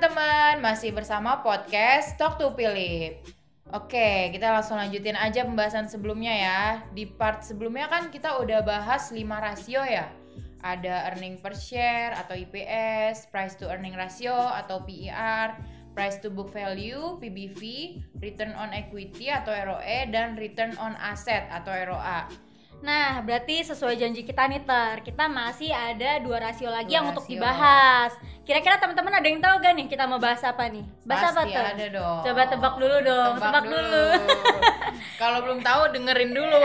teman-teman, masih bersama podcast Talk to Philip. Oke, kita langsung lanjutin aja pembahasan sebelumnya ya. Di part sebelumnya kan kita udah bahas 5 rasio ya. Ada earning per share atau IPS, price to earning ratio atau PER, price to book value, PBV, return on equity atau ROE dan return on asset atau ROA. Nah, berarti sesuai janji kita nih Ter, kita masih ada dua rasio lagi Dua yang untuk rasio. dibahas. Kira-kira teman-teman ada yang tahu gak nih kita mau bahas apa nih? Bahas apa Pasti Ter? ada dong. Coba tebak dulu dong, tebak, dulu. Kalau belum tahu dengerin dulu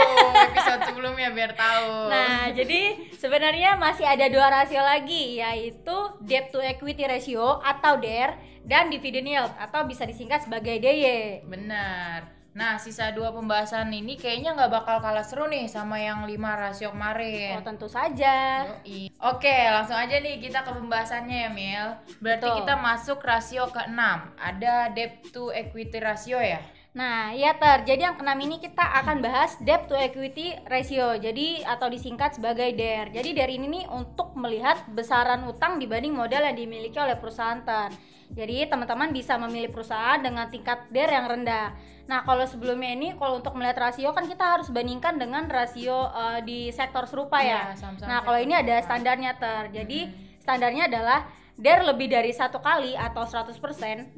episode sebelumnya biar tahu. Nah, jadi sebenarnya masih ada dua rasio lagi yaitu debt to equity ratio atau DER dan dividend yield atau bisa disingkat sebagai DY. Benar. Nah, sisa dua pembahasan ini kayaknya nggak bakal kalah seru nih sama yang lima rasio Oh, kemarin. tentu saja. Yoi. Oke, langsung aja nih kita ke pembahasannya ya, Mil. Berarti Betul. kita masuk rasio ke-6. Ada debt to equity ratio ya? Nah, ya Ter. Jadi yang keenam ini kita akan bahas debt to equity ratio. Jadi atau disingkat sebagai DER. Jadi DER ini nih untuk melihat besaran utang dibanding modal yang dimiliki oleh perusahaan Ter. Jadi teman-teman bisa memilih perusahaan dengan tingkat DER yang rendah. Nah, kalau sebelumnya ini kalau untuk melihat rasio kan kita harus bandingkan dengan rasio eh, di sektor serupa ya. Iya, saham-saham Nah, kalau ini ada standarnya Ter. Jadi standarnya adalah DER lebih dari satu kali atau 100%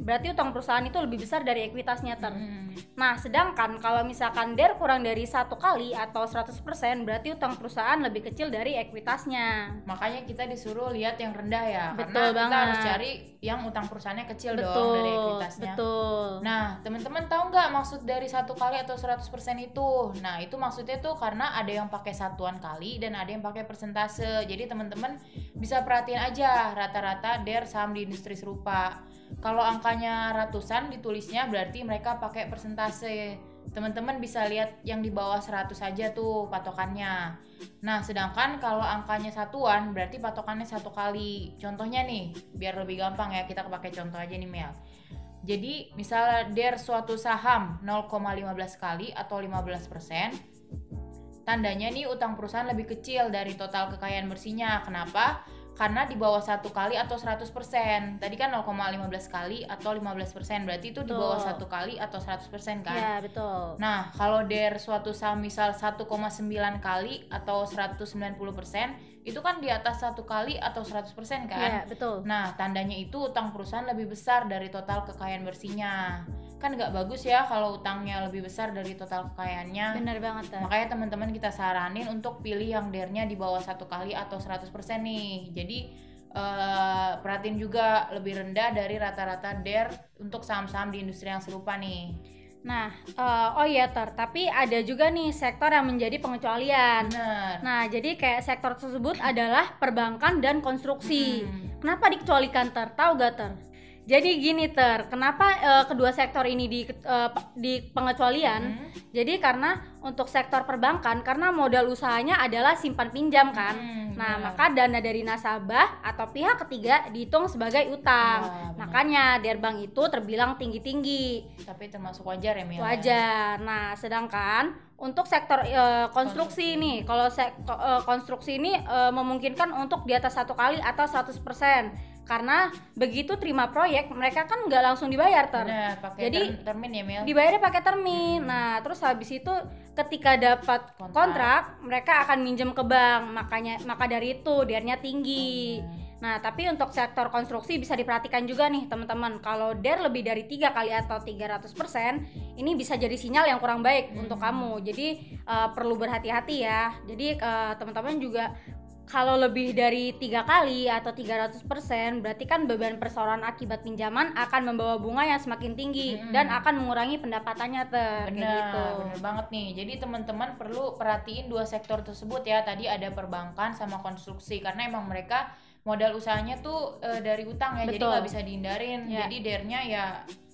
berarti utang perusahaan itu lebih besar dari ekuitasnya ter. Hmm. Nah, sedangkan kalau misalkan DER kurang dari satu kali atau 100% berarti utang perusahaan lebih kecil dari ekuitasnya. Makanya kita disuruh lihat yang rendah ya. Betul Karena kita banget. harus cari yang utang perusahaannya kecil dong betul, dari ekuitasnya. betul. Nah, teman-teman tahu nggak maksud dari satu kali atau 100% itu? Nah, itu maksudnya tuh karena ada yang pakai satuan kali dan ada yang pakai persentase. Jadi teman-teman bisa perhatiin aja rata-rata DER saham di industri serupa. Kalau angkanya ratusan ditulisnya berarti mereka pakai persentase. Teman-teman bisa lihat yang di bawah 100 aja tuh patokannya. Nah, sedangkan kalau angkanya satuan berarti patokannya satu kali. Contohnya nih, biar lebih gampang ya kita pakai contoh aja nih Mel. Jadi misalnya DER suatu saham 0,15 kali atau 15%, tandanya nih utang perusahaan lebih kecil dari total kekayaan bersihnya. Kenapa? Karena di bawah satu kali atau 100%. Tadi kan 0,15 kali atau 15%, berarti itu di bawah satu kali atau 100% kan? Ya, betul. Nah, kalau DER suatu saham misal 1,9 kali atau 190%, itu kan di atas satu kali atau 100% kan? Ya, betul. Nah, tandanya itu utang perusahaan lebih besar dari total kekayaan bersihnya. Kan nggak bagus ya kalau utangnya lebih besar dari total kekayaannya. Benar banget, Ter. Makanya teman-teman kita saranin untuk pilih yang DER-nya di bawah satu kali atau 100% nih. Jadi eh, perhatiin juga lebih rendah dari rata-rata DER untuk saham-saham di industri yang serupa nih. Nah, eh, oh iya Ter, tapi ada juga nih sektor yang menjadi pengecualian. Bener. Nah, jadi kayak sektor tersebut adalah perbankan dan konstruksi. Hmm. Kenapa dikecualikan ter? Tahu gak ter? Jadi gini ter, kenapa eh, kedua sektor ini di pe- di pengecualian? Hmm. Jadi karena untuk sektor perbankan karena modal usahanya adalah simpan pinjam kan. Hmm, Nah, bener. maka dana dari nasabah atau pihak ketiga dihitung sebagai utang. Bener. Makanya der bank itu terbilang tinggi-tinggi. Tapi termasuk wajar ya Mel? Wajar. Nah, sedangkan untuk sektor eh, konstruksi Konstruksi. nih, kalau sek- eh, konstruksi ini eh, memungkinkan untuk di atas satu kali atau 100% karena begitu terima proyek mereka kan nggak langsung dibayar ter. Bener, pakai Jadi, ter- termin ya Mel? Dibayarnya pakai termin. Hmm. Nah, terus habis itu ketika dapat Kontrak. kontrak, mereka akan minjem ke bank. Makanya maka dari itu DER-nya tinggi. Hmm. Nah, tapi untuk sektor konstruksi bisa diperhatikan juga nih teman-teman. Kalau DER lebih dari tiga kali atau 300%, ini bisa jadi sinyal yang kurang baik Hmm. untuk kamu. Jadi eh, perlu berhati-hati ya. Jadi eh, teman-teman juga kalau lebih dari tiga kali atau 300% berarti kan beban persoalan akibat pinjaman akan membawa bunga yang semakin tinggi Mm-mm. dan akan mengurangi pendapatannya ter Benar, gitu. benar banget nih. Jadi teman-teman perlu perhatiin dua sektor tersebut ya. Tadi ada perbankan sama konstruksi karena emang mereka modal usahanya tuh eh, dari utang ya, jadi Betul. nggak bisa dihindarin. Ya. Jadi DER-nya ya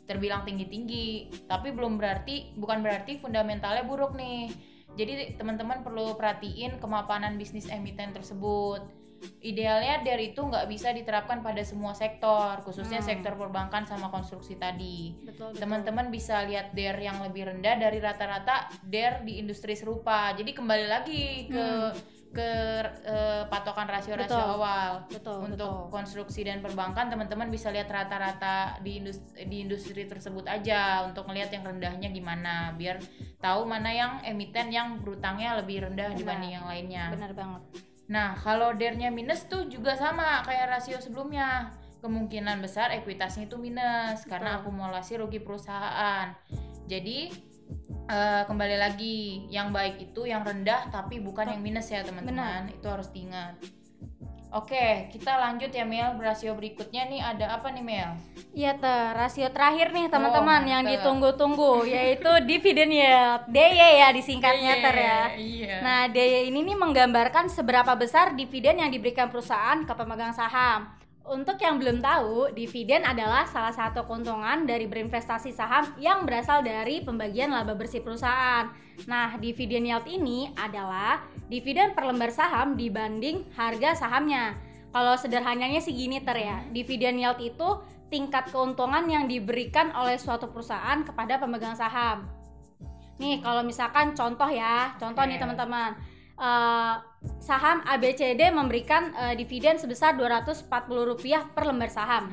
terbilang tinggi-tinggi, tapi belum berarti bukan berarti fundamentalnya buruk nih. Jadi teman-teman perlu perhatiin kemapanan bisnis emiten tersebut. Idealnya DER itu nggak bisa diterapkan pada semua sektor, khususnya Hmm. sektor perbankan sama konstruksi tadi. Teman-teman bisa lihat DER yang lebih rendah dari rata-rata DER di industri serupa. Jadi kembali lagi ke Hmm. Ke eh, patokan rasio-rasio Betul. awal. betul Untuk betul. konstruksi dan perbankan teman-teman bisa lihat rata-rata di industri, di industri tersebut aja untuk melihat yang rendahnya gimana biar tahu mana yang emiten yang berutangnya lebih rendah Benar. dibanding yang lainnya. benar banget Nah, kalau DER-nya minus tuh juga sama kayak rasio sebelumnya. Kemungkinan besar ekuitasnya itu minus karena Betul. akumulasi rugi perusahaan. Jadi eh, kembali lagi, yang baik itu yang rendah tapi bukan yang minus ya teman-teman. Itu harus diingat. Oke, kita lanjut ya Mel. Rasio berikutnya nih ada apa nih Mel? Iya ter, rasio terakhir nih teman-teman Oh, yang ditunggu-tunggu yaitu dividen yield, DY ya disingkatnya ter ya. Iya. Nah, DY ini nih menggambarkan seberapa besar dividen yang diberikan perusahaan ke pemegang saham. Untuk yang belum tahu, dividen adalah salah satu keuntungan dari berinvestasi saham yang berasal dari pembagian laba bersih perusahaan. Nah, dividen yield ini adalah dividen per lembar saham dibanding harga sahamnya. Kalau sederhananya sih gini ter ya, dividen yield itu tingkat keuntungan yang diberikan oleh suatu perusahaan kepada pemegang saham. Nih, kalau misalkan contoh ya, contoh nih teman-teman. Eh, saham ABCD memberikan eh, dividen sebesar Rp240 per lembar saham.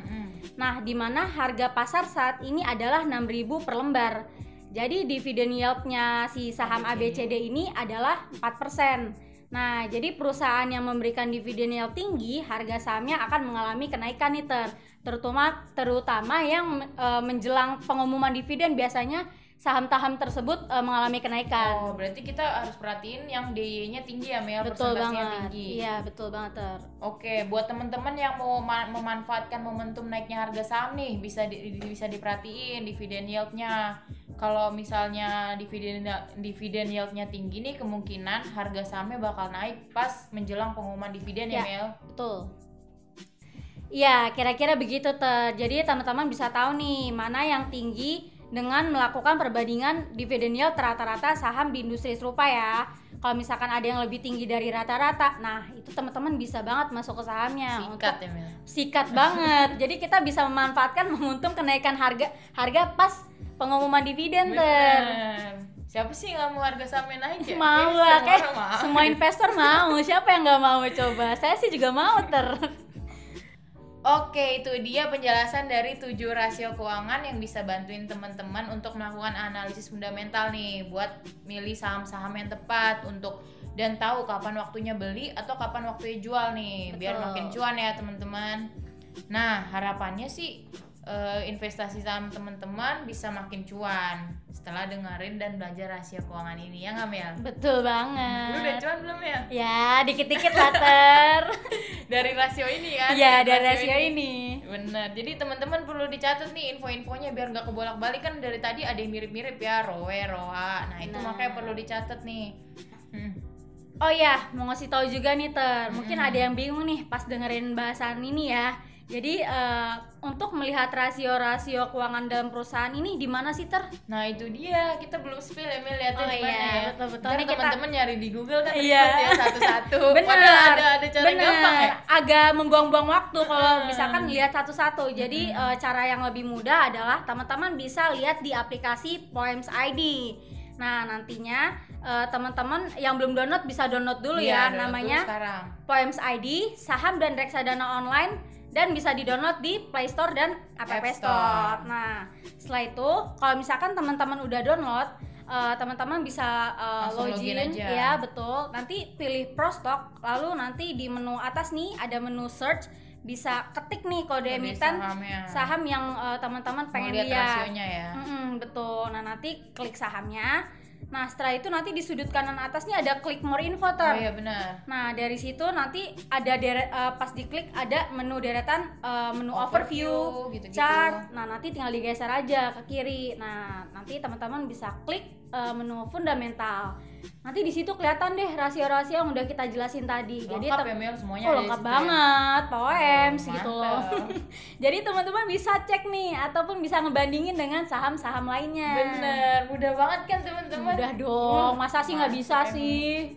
Nah, di mana harga pasar saat ini adalah 6.000 per lembar. Jadi dividen yieldnya si saham ABCD. Ini adalah 4%. Nah, jadi perusahaan yang memberikan dividen yield tinggi, harga sahamnya akan mengalami kenaikan nih ter, terutama terutama yang eh, menjelang pengumuman dividen biasanya saham-saham tersebut eh, mengalami kenaikan. Oh, berarti kita harus perhatiin yang DY-nya tinggi ya Mel, betul banget. tinggi. Iya, betul banget ter. Oke, buat teman-teman yang mau ma- memanfaatkan momentum naiknya harga saham nih, bisa di- bisa diperhatiin dividen yield-nya. Kalau misalnya dividen dividen yield-nya tinggi nih, kemungkinan harga sahamnya bakal naik pas menjelang pengumuman dividen ya, Ya. Mel. Betul. Iya, kira-kira begitu ter. Jadi teman-teman bisa tahu nih mana yang tinggi dengan melakukan perbandingan dividen yield rata-rata saham di industri serupa ya. Kalau misalkan ada yang lebih tinggi dari rata-rata, nah itu teman-teman bisa banget masuk ke sahamnya Sikat untuk ya, Mel. sikat banget. Jadi kita bisa memanfaatkan momentum kenaikan harga harga pas pengumuman dividen ter. Siapa sih nggak mau harga sahamnya naik ya? Mau lah, semua kayak semua investor mau. Siapa yang nggak mau coba? Saya sih juga mau ter. Oke, itu dia penjelasan dari tujuh rasio keuangan yang bisa bantuin teman-teman untuk melakukan analisis fundamental nih buat milih saham-saham yang tepat untuk dan tahu kapan waktunya beli atau kapan waktunya jual nih biar Betul. makin cuan ya teman-teman. Nah, harapannya sih eh, investasi saham teman-teman bisa makin cuan setelah dengerin dan belajar rasio keuangan ini ya nggak Mel? Betul Lu udah banget. cuan belum ya? Ya, dikit-dikit lah ter. Dari rasio ini kan? Iya, dari rasio ini. Bener, jadi teman-teman perlu dicatat nih info-infonya biar nggak kebolak-balik kan dari tadi ada yang mirip-mirip ya, roe, roa. Nah itu Nah. makanya perlu dicatat nih. Hmm. Oh ya, mau ngasih tahu juga nih ter. Mungkin Mm-mm. ada yang bingung nih pas dengerin bahasan ini ya. Jadi eh, untuk melihat rasio-rasio keuangan dalam perusahaan ini di mana sih ter? Nah itu dia, kita belum spill ya lihatnya Oh di mana iya, ya. betul-betul. Ntar Nih kita- teman-teman nyari di Google kan Iya. ya satu-satu. Padahal ada ada cara Bener. gampang ya. Agak membuang-buang waktu kalau Hmm. misalkan lihat satu-satu. Jadi Hmm. eh, cara yang lebih mudah adalah teman-teman bisa lihat di aplikasi Poems ID. Nah, nantinya eh, teman-teman yang belum download bisa download dulu Iya, ya download dulu namanya sekarang. Poems ID, saham dan reksadana online dan bisa di-download di Play Store dan App App Store. Store. Nah, setelah itu kalau misalkan teman-teman udah download eh, teman-teman bisa Langsung login login aja. ya betul nanti pilih Prostock lalu nanti di menu atas nih ada menu search bisa ketik nih kode Kode emiten sahamnya. saham yang eh, teman-teman pengen lihat rasionya ya. Mm-mm, betul. Nah nanti klik sahamnya. Nah setelah itu nanti di sudut kanan atas nih ada klik more info Oh ter. iya benar. Nah dari situ nanti ada deret, eh, pas diklik ada menu deretan eh, menu overview, gitu-gitu. chart. Nah nanti tinggal digeser aja ke kiri. Nah nanti teman-teman bisa klik eh, menu fundamental. Nanti di situ kelihatan deh rasio-rasio yang udah kita jelasin tadi. Jadi Lengkap tem- ya Mel semuanya Oh lengkap ya. banget, POEMS Oh, gitu loh. Jadi teman-teman bisa cek nih ataupun bisa ngebandingin dengan saham-saham lainnya. Bener, mudah banget kan teman-teman. Mudah dong, masa sih nggak bisa sih?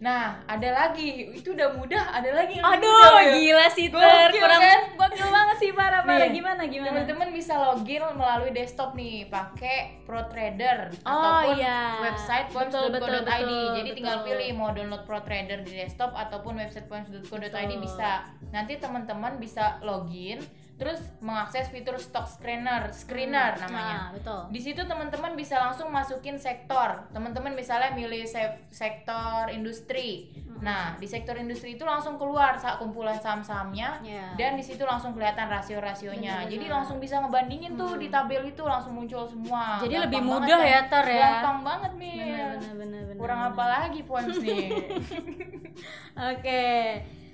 Nah, ada lagi. Itu udah mudah, ada lagi yang Aduh, mudah, ya. gila sih ter, Gokil, kurang kan? gokil banget sih parah Nih, gimana gimana? Teman-teman bisa login melalui desktop nih, pakai ProTrader Oh, ataupun iya. website betul, poems.co.id. betul, Jadi tinggal pilih mau download ProTrader di desktop ataupun website Betul. bisa. Nanti teman-teman bisa login terus mengakses fitur stock screener, screener namanya. Nah, betul. Di situ teman-teman bisa langsung masukin sektor. Teman-teman misalnya milih se- sektor industri. Nah, di sektor industri itu langsung keluar saat kumpulan saham-sahamnya Ya. dan di situ langsung kelihatan rasio-rasionya. Jadi langsung bisa ngebandingin tuh di tabel itu langsung muncul semua. Jadi Gampang lebih mudah kan? ya, Ter, ya? Gampang banget nih. Kurang apa lagi poems nih? Oke.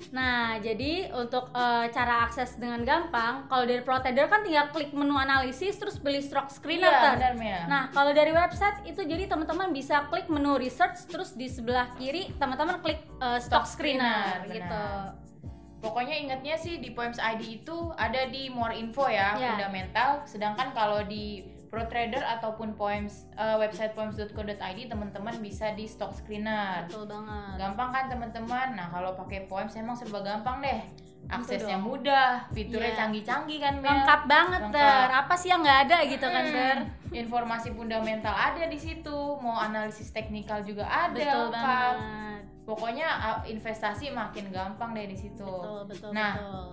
Nah, jadi untuk eh, cara akses dengan gampang, kalau dari ProTrader kan tinggal klik menu analisis terus pilih stock screener. Iya, benar. Nah, kalau dari website itu jadi teman-teman bisa klik menu research terus di sebelah kiri teman-teman klik eh, stock, Stock screener, screener, gitu. Pokoknya ingatnya sih di Poems ID itu ada di more info ya, Ya. fundamental. Sedangkan kalau di ProTrader ataupun Poems eh, website poems.co.id teman-teman bisa di stock screener. Betul banget. Gampang kan teman-teman? Nah, kalau pakai Poems emang serba gampang deh. Aksesnya dong. mudah, fiturnya Iya. canggih-canggih kan, Mel? Lengkap banget, Lengkap. Ter. Apa sih yang nggak ada gitu kan, Hmm, Ter? Informasi fundamental ada di situ, mau analisis teknikal juga ada. Betul lengkap. banget. Pokoknya uh, investasi makin gampang deh di situ. Betul, betul, Nah, betul.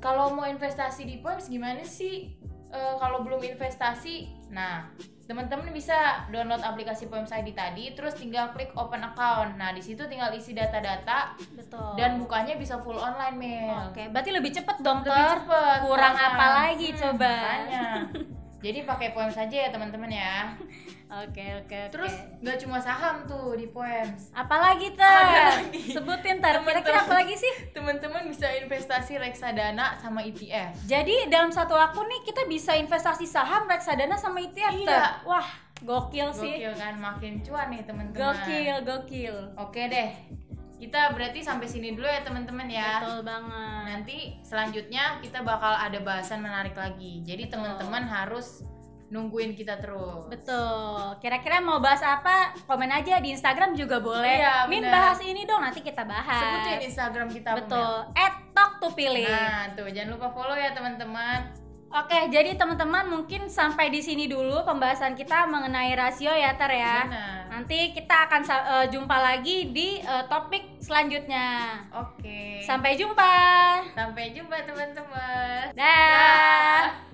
Kalau mau investasi di Poems gimana sih? Eh, kalau belum investasi, nah teman-teman bisa download aplikasi Poems ID tadi, terus tinggal klik open account. Nah di situ tinggal isi data-data Betul. dan bukanya bisa full online Mel. Oke, berarti lebih cepet dong, Lebih Ter. cepet. Kurang apa lagi coba? makanya. Jadi pakai Poems aja ya teman-teman ya. Oke, oke, oke. Terus nggak cuma saham tuh di Poems. apalagi Ter? Ada lagi. Sebutin Ter. Kira-kira apa lagi sih? Teman-teman bisa investasi reksadana sama ETF. Jadi dalam satu akun nih kita bisa investasi saham, reksadana sama ETF. Iya. Ter. Wah, gokil sih. Gokil kan makin cuan nih teman-teman. Gokil, gokil. Oke deh. Kita berarti sampai sini dulu ya teman-teman ya. Betul banget. Nanti selanjutnya kita bakal ada bahasan menarik lagi. Jadi teman-teman harus nungguin kita terus. Betul. Kira-kira mau bahas apa? Komen aja di Instagram juga boleh. Iya, Min bahas ini dong, nanti kita bahas. Sebutin Instagram kita. Betul. At talk to pilih. Nah, tuh jangan lupa follow ya teman-teman. Oke, jadi teman-teman mungkin sampai di sini dulu pembahasan kita mengenai rasio ya Ter ya. Benar. Nanti kita akan eh, jumpa lagi di eh, topik selanjutnya. Oke. Sampai jumpa. Sampai jumpa teman-teman. Dah.